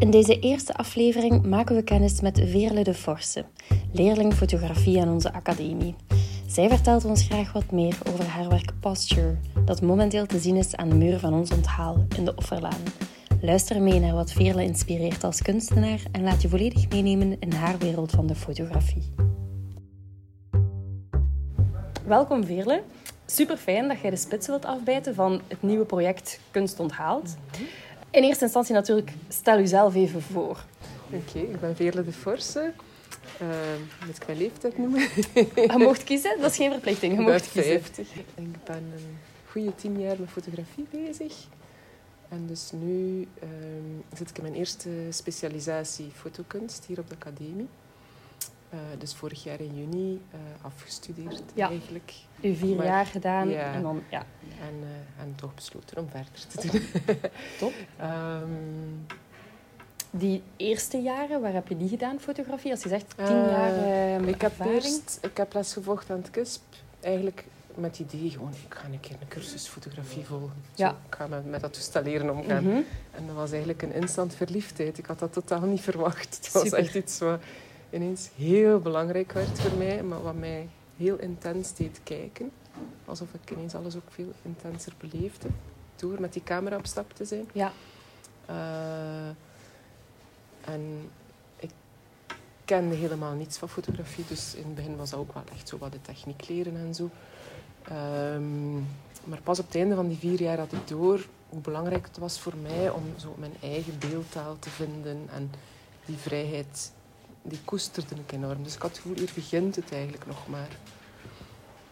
In deze eerste aflevering maken we kennis met Veerle de Forse, leerling fotografie aan onze academie. Zij vertelt ons graag wat meer over haar werk Posture, dat momenteel te zien is aan de muur van ons onthaal in de Offerlaan. Luister mee naar wat Veerle inspireert als kunstenaar en laat je volledig meenemen in haar wereld van de fotografie. Welkom Veerle. Super fijn dat jij de spits wilt afbijten van het nieuwe project Kunst Onthaald. In eerste instantie natuurlijk, stel jezelf even voor. Oké, ik ben Veerle de Forse. Uh, moet ik mijn leeftijd noemen? Je mocht kiezen, dat is geen verplichting. Je ik mocht kiezen. 50. Ik ben een goede tien jaar met fotografie bezig. En dus nu ehm, zit ik in mijn eerste specialisatie fotokunst hier op de academie. Uh, dus vorig jaar in juni uh, afgestudeerd Ja. eigenlijk. U vier Maar- jaar gedaan ja. en dan, ja, En, eh, en toch besloten om verder te doen. top. Ehm, Die eerste jaren, waar heb je die gedaan, fotografie? Als je zegt tien Eh, jaar eh, ik heb ervaring. eerst ik heb les gevolgd aan het KUSP. Eigenlijk met het idee gewoon, ik ga een keer een cursus fotografie volgen. Zo, Ja. Ik ga met, met dat toestel leren omgaan. Mhm. En dat was eigenlijk een instant verliefdheid. Ik had dat totaal niet verwacht. Het was echt iets wat ineens heel belangrijk werd voor mij, maar wat mij heel intens deed kijken. Alsof ik ineens alles ook veel intenser beleefde. Door met die camera op stap te zijn. Ja, Eh, en ik kende helemaal niets van fotografie, dus in het begin was dat ook wel echt zo wat de techniek leren en zo. Ehm, maar pas op het einde van die vier jaar had ik door hoe belangrijk het was voor mij om zo mijn eigen beeldtaal te vinden. En die vrijheid, die koesterde ik enorm. Dus ik had het gevoel, hier begint het eigenlijk nog maar.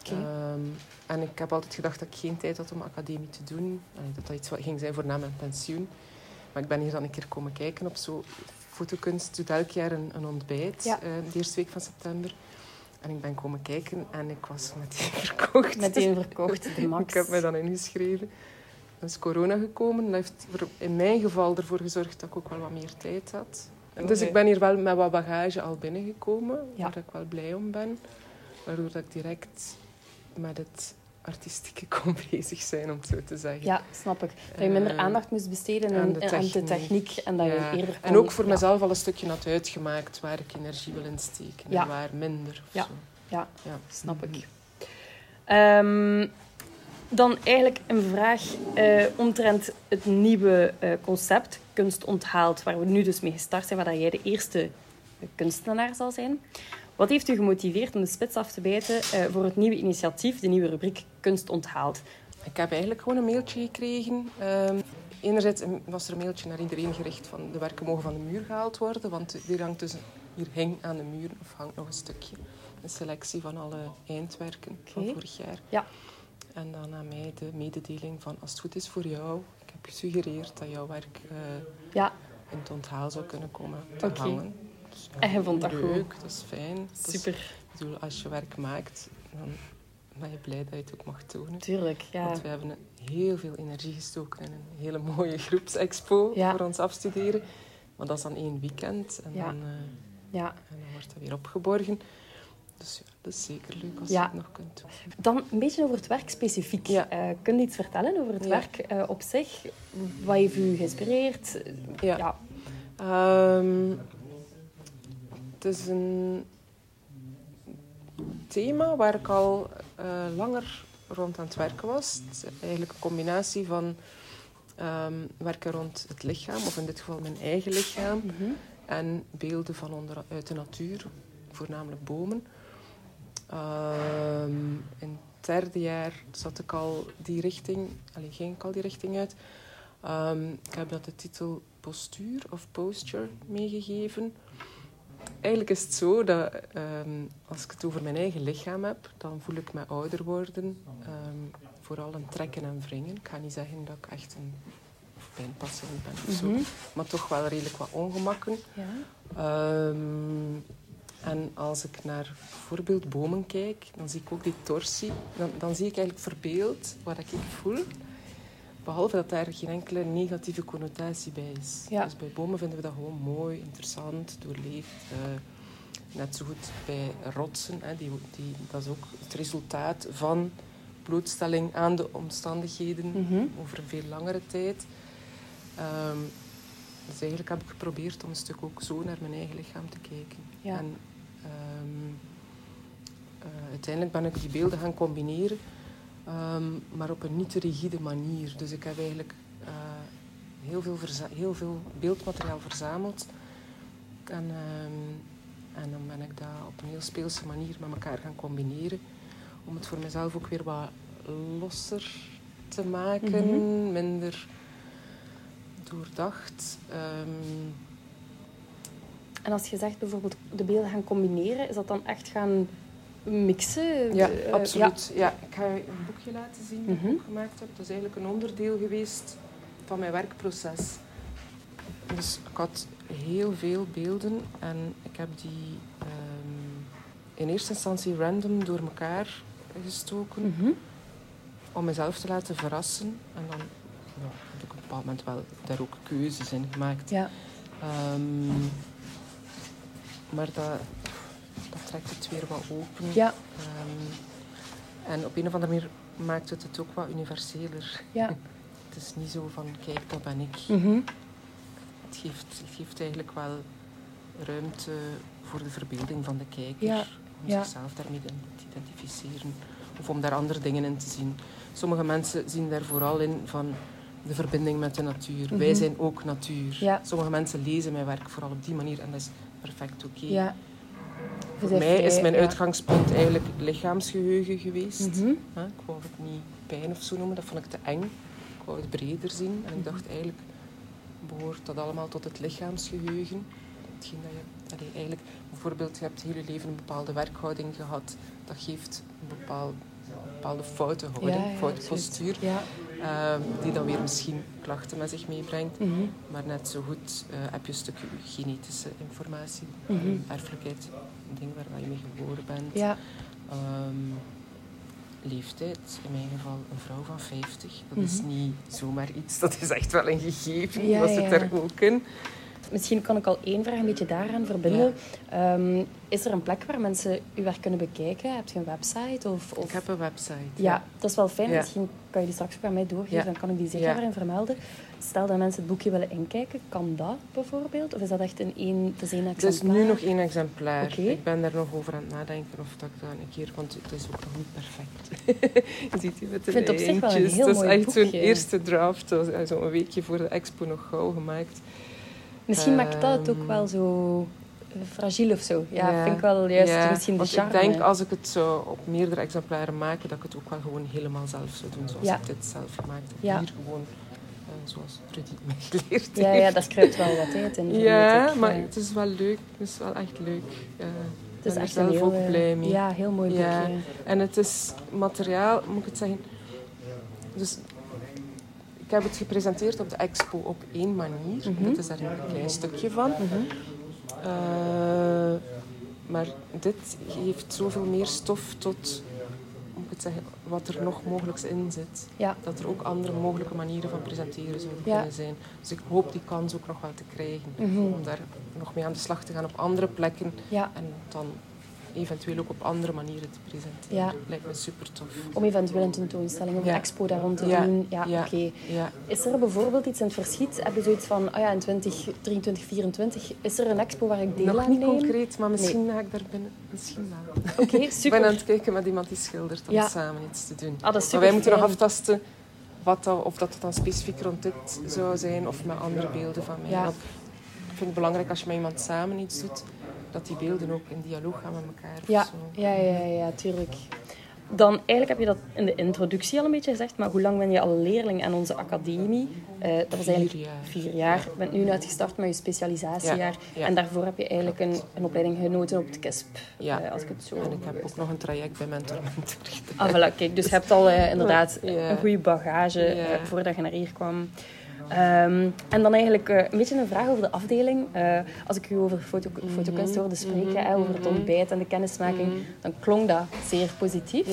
Ehm, en ik heb altijd gedacht dat ik geen tijd had om academie te doen. Allee, dat dat iets wat ging zijn voor na mijn pensioen. Maar ik ben hier dan een keer komen kijken op zo... Fotokunst doet elk jaar een, een ontbijt, Ja. eh, de eerste week van september. En ik ben komen kijken en ik was meteen verkocht. meteen verkocht, de max. Ik heb me dan ingeschreven. Dan is corona gekomen. Dat heeft in mijn geval ervoor gezorgd dat ik ook wel wat meer tijd had. En dus ik ben hier wel met wat bagage al binnengekomen, waar ik wel blij om ben. Waardoor ik direct met het artistieke kon bezig zijn, om het zo te zeggen. Ja, snap ik. Dat je minder Eh, aandacht moest besteden aan de aan de techniek. en dat Ja. je eerder En kon- ook voor ja. mezelf al een stukje had uitgemaakt waar ik energie wil insteken Ja. en waar minder. Of Ja. Zo. Ja, Ja. snap ik. Ehm, dan eigenlijk een vraag eh, omtrent het nieuwe eh, concept, Kunst Onthaald, waar we nu dus mee gestart zijn, waar jij de eerste kunstenaar zal zijn. Wat heeft u gemotiveerd om de spits af te bijten eh, voor het nieuwe initiatief, de nieuwe rubriek Kunst Onthaald? Ik heb eigenlijk gewoon een mailtje gekregen. Ehm, enerzijds was er een mailtje naar iedereen gericht van de werken mogen van de muur gehaald worden. Want hier, hangt dus, hier hing aan de muur, of hangt nog een stukje, een selectie van alle eindwerken van vorig jaar. Ja. En dan aan mij de mededeling van als het goed is voor jou, ik heb gesuggereerd dat jouw werk eh, Ja, in het onthaal zou kunnen komen te hangen. Dus, ja, En je vond dat leuk, dat is fijn. Super. ik bedoel, als je werk maakt, dan ben je blij dat je het ook mag tonen. Tuurlijk, ja. Want we hebben heel veel energie gestoken in een hele mooie groepsexpo Ja. voor ons afstuderen. Maar dat is dan één weekend en, dan, eh, ja. en dan wordt dat weer opgeborgen. Dus ja, dat is zeker leuk als Ja. je het nog kunt doen. Dan een beetje over het werk specifiek. Ja. Eh, kun je iets vertellen over het Ja. werk eh, op zich? Wat heeft u geïnspireerd? Ja. ja. Ehm, het is een thema waar ik al eh, langer rond aan het werken was. Het is eigenlijk een combinatie van ehm, werken rond het lichaam, of in dit geval mijn eigen lichaam, Mhm. en beelden van onder, uit de natuur, voornamelijk bomen. Ehm, in het derde jaar zat ik al die richting, alleen ging ik al die richting uit. Ehm, ik heb dat de titel postuur of posture meegegeven. Eigenlijk is het zo dat ehm, als ik het over mijn eigen lichaam heb, dan voel ik me ouder worden. Vooral een trekken en wringen. Ik ga niet zeggen dat ik echt een pijnpatiënt ben of zo, Mhm. maar toch wel redelijk wat ongemakken. Ja. Ehm, en als ik naar bijvoorbeeld bomen kijk, dan zie ik ook die torsie. Dan, dan zie ik eigenlijk verbeeld wat ik voel. Behalve dat daar geen enkele negatieve connotatie bij is. Ja. Dus bij bomen vinden we dat gewoon mooi, interessant, doorleefd. eh, net zo goed bij rotsen. Hè, die, die, dat is ook het resultaat van blootstelling aan de omstandigheden Mhm. over een veel langere tijd. Ehm, dus eigenlijk heb ik geprobeerd om een stuk ook zo naar mijn eigen lichaam te kijken. Ja. En ehm, eh, uiteindelijk ben ik die beelden gaan combineren, ehm, maar op een niet te rigide manier. Dus ik heb eigenlijk eh, heel, veel heel veel beeldmateriaal verzameld. En, ehm, en dan ben ik dat op een heel speelse manier met elkaar gaan combineren. Om het voor mezelf ook weer wat losser te maken, Mhm. minder doordacht. Ehm, En als je zegt bijvoorbeeld de beelden gaan combineren, is dat dan echt gaan mixen? Ja, De- eh, absoluut. Ja. ik ga je een boekje laten zien dat Mhm. ik ook gemaakt heb. Dat is eigenlijk een onderdeel geweest van mijn werkproces. Dus ik had heel veel beelden en ik heb die ehm, in eerste instantie random door elkaar gestoken Mhm. om mezelf te laten verrassen. En dan ja, heb ik op een bepaald moment wel daar ook keuzes in gemaakt. Ja. Ehm, maar dat, dat trekt het weer wat open. Ja. Ehm, en op een of andere manier maakt het het ook wat universeler. Ja. Het is niet zo van, kijk, dat ben ik. Mhm. Het, geeft, het geeft eigenlijk wel ruimte voor de verbeelding van de kijker. Ja, Om ja. zichzelf daarmee te identificeren. Of om daar andere dingen in te zien. Sommige mensen zien daar vooral in van de verbinding met de natuur. Wij Mhm. zijn ook natuur. Ja. Sommige mensen lezen mijn werk vooral op die manier en dat is perfect oké. Ja. Voor mij is mijn ja. uitgangspunt eigenlijk lichaamsgeheugen geweest. Mhm. Ik wou het niet pijn of zo noemen, dat vond ik te eng. Ik wou het breder zien. En ik dacht eigenlijk behoort dat allemaal tot het lichaamsgeheugen. Hetgeen dat je allee, eigenlijk, bijvoorbeeld, je hebt heel je leven een bepaalde werkhouding gehad. Dat geeft een bepaald, een bepaalde foute houding, Ja, ja, foute postuur. Ja. Ehm, die dan weer misschien klachten met zich meebrengt. Mhm. Maar net zo goed eh, heb je een stukje genetische informatie, Mhm. erfelijkheid, een ding waar je mee geboren bent. Ja. Ehm, leeftijd, in mijn geval een vrouw van 50. Dat is Mhm. niet zomaar iets, dat is echt wel een gegeven. Ja, zit ja. er ook in. Misschien kan ik al één vraag een beetje daaraan verbinden. Ehm, is er een plek waar mensen uw werk kunnen bekijken? Heb je een website? Of, of... Ik heb een website. Ja, dat is wel fijn. Misschien kan je die straks ook aan mij doorgeven, dan kan ik die zeker daarin vermelden. Stel dat mensen het boekje willen inkijken, kan dat bijvoorbeeld? Of is dat echt een één zien Het exemplaar? is nu nog één exemplaar. Ik ben daar nog over aan het nadenken of dat ik dat een keer... Want het is ook nog niet perfect. je ziet hier met de Ik vind het op zich wel een is echt zo'n eerste draft. Is Zo'n weekje voor de expo nog gauw gemaakt. Misschien maakt dat het ook Ehm, wel zo eh, fragiel of zo. Ja, Ja. vind ik wel juist Ja, misschien de want charme. ik denk als ik het zou op meerdere exemplaren maken, dat ik het ook wel gewoon helemaal zelf zou doen, zoals Ja. ik dit zelf gemaakt heb. Ja. Hier gewoon, eh, zoals Rudy mij geleerd Ja, heeft. ja, daar kruipt wel wat vermoed Ja, ik. maar het is wel leuk. Het is wel echt leuk. Eh, Het ik is er echt zelf een heel, ook eh, blij mee. Ja, heel mooi boekje. Ja. En het is materiaal, moet ik het zeggen... Dus ik heb het gepresenteerd op de expo op één manier. Mhm. Dat is daar een klein stukje van. Mhm. Eh, maar dit geeft zoveel meer stof tot ik het zeggen, wat er nog mogelijk in zit. Ja. Dat er ook andere mogelijke manieren van presenteren zouden Ja. kunnen zijn. Dus ik hoop die kans ook nog wel te krijgen. Mhm. Om daar nog mee aan de slag te gaan op andere plekken. Ja, En dan eventueel ook op andere manieren te presenteren. Ja. Lijkt me super tof. om eventueel een tentoonstelling of een expo daar rond te Ja. doen. Ja, Ja. oké. Ja. Is er bijvoorbeeld iets in het verschiet? Heb je zoiets van, oh ja, in 2023, 2024, is er een expo waar ik deel Nog aan niet neem? concreet, maar misschien ga ik daar binnen. Misschien wel. Oké, Ik ben super. aan het kijken met iemand die schildert om samen iets te doen. Ah, dat is Maar wij super moeten nog aftasten wat dat, of dat het dan specifiek rond dit zou zijn of met andere beelden van mij. Ja. Ik vind het belangrijk als je met iemand samen iets doet, dat die beelden ook in dialoog gaan met elkaar. Ja, zo. ja, ja, ja, tuurlijk. Dan eigenlijk heb je dat in de introductie al een beetje gezegd, maar hoe lang ben je al leerling aan onze academie? Eh, dat was Vier eigenlijk jaar. vier jaar. Je bent nu net gestart met je specialisatiejaar. Ja, ja. En daarvoor heb je eigenlijk een, een opleiding genoten op het KISP. Ja. eh, als ik het zo... En ik heb ook nog een traject bij Mentor. Ah, voilà, kijk, dus je hebt al eh, inderdaad een goede bagage voordat je naar hier kwam. Ehm, en dan eigenlijk eh, een beetje een vraag over de afdeling. Eh, als ik u over foto, fotokunst hoorde spreken, mhm, hè, over het mhm. ontbijt en de kennismaking, Mhm. dan klonk dat zeer positief.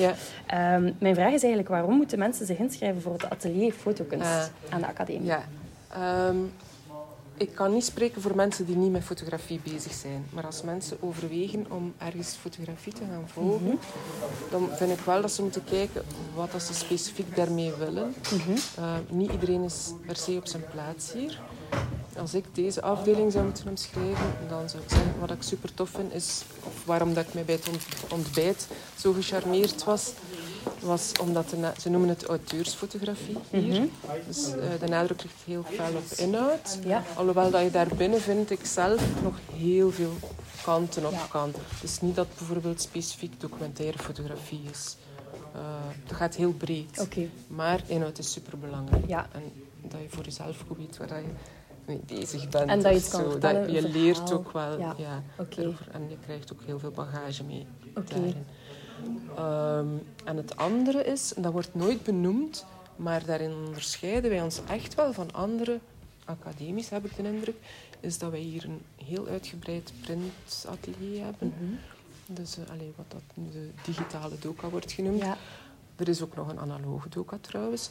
Ehm, mijn vraag is eigenlijk, waarom moeten mensen zich inschrijven voor het atelier fotokunst aan de academie? Ja. Ehm, ik kan niet spreken voor mensen die niet met fotografie bezig zijn. Maar als mensen overwegen om ergens fotografie te gaan volgen, Mhm. dan vind ik wel dat ze moeten kijken wat dat ze specifiek daarmee willen. Mhm. Uh, niet iedereen is per se op zijn plaats hier. als ik deze afdeling zou moeten omschrijven, dan zou ik zeggen, wat ik super tof vind, is, of waarom dat ik mij bij het ontbijt zo gecharmeerd was, was omdat de, ze noemen het auteursfotografie hier. Mm Dus uh, de nadruk ligt heel fel op inhoud. Ja. Alhoewel dat je daar binnen vind ik zelf nog heel veel kanten op ja. kan. Dus niet dat bijvoorbeeld specifiek documentaire fotografie is. Uh, dat gaat heel breed. Okay. Maar inhoud is superbelangrijk. Ja. En dat je voor jezelf goed weet waar je mee bezig bent. En dat je het kan zo. dat Je leert ook wel. Ja. ja En je krijgt ook heel veel bagage mee okay. Um, en het andere is, en dat wordt nooit benoemd, maar daarin onderscheiden wij ons echt wel van andere academies, heb ik de indruk, is dat wij hier een heel uitgebreid printatelier hebben. Mhm. Dus uh, wat dat de digitale doka wordt genoemd. Ja. Er is ook nog een analoge doka trouwens,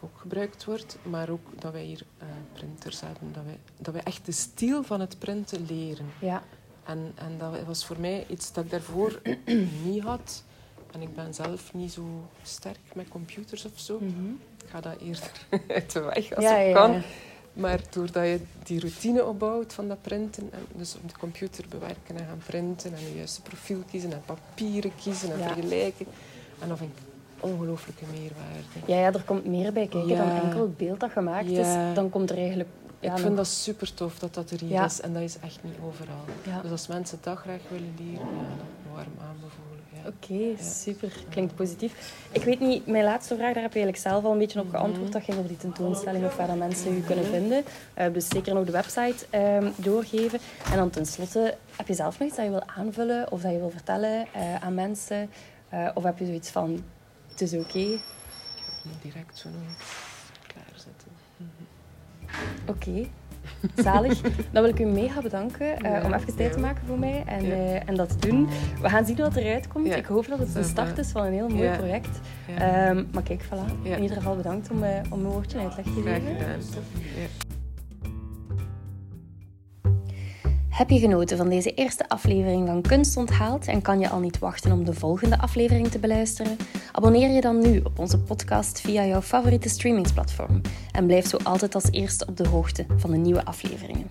ook gebruikt wordt. Maar ook dat wij hier uh, printers hebben. Dat wij, dat wij echt de stijl van het printen leren. Ja. En, en dat was voor mij iets dat ik daarvoor niet had. En ik ben zelf niet zo sterk met computers of zo. Mhm. Ik ga dat eerder uit de weg als ik kan. Maar doordat je die routine opbouwt van dat printen, en dus op de computer bewerken en gaan printen en je juiste profiel kiezen en papieren kiezen en vergelijken. En dat vind ik ongelooflijke meerwaarde. Ja, ja, er komt meer bij kijken dan enkel het beeld dat gemaakt is. Dan komt er eigenlijk ik vind dat super tof dat dat er hier is en dat is echt niet overal. Dus als mensen dat graag willen leren, dan warm aanbevolen. Oké, super. Klinkt positief. Ik weet niet, mijn laatste vraag, daar heb je eigenlijk zelf al een beetje op geantwoord. Mhm. Dat ging over die tentoonstelling of waar dat mensen u kunnen vinden. Uh, dus zeker nog de website um, doorgeven. En dan tenslotte, heb je zelf nog iets dat je wil aanvullen of dat je wil vertellen uh, aan mensen? Uh, of heb je zoiets van, het is oké? Okay? Ik heb het direct zo klaarzetten. Mm Oké. Zalig. Dan wil ik u mega bedanken uh, om even tijd te maken voor mij en, uh, en dat te doen. We gaan zien wat eruit komt. Ik hoop dat het de start is van een heel mooi project. Um, maar kijk, voilà. In ieder geval bedankt om, uh, om een woordje uitleg te geven. Heb je genoten van deze eerste aflevering van Kunst Onthaald en kan je al niet wachten om de volgende aflevering te beluisteren? Abonneer je dan nu op onze podcast via jouw favoriete streamingsplatform en blijf zo altijd als eerste op de hoogte van de nieuwe afleveringen.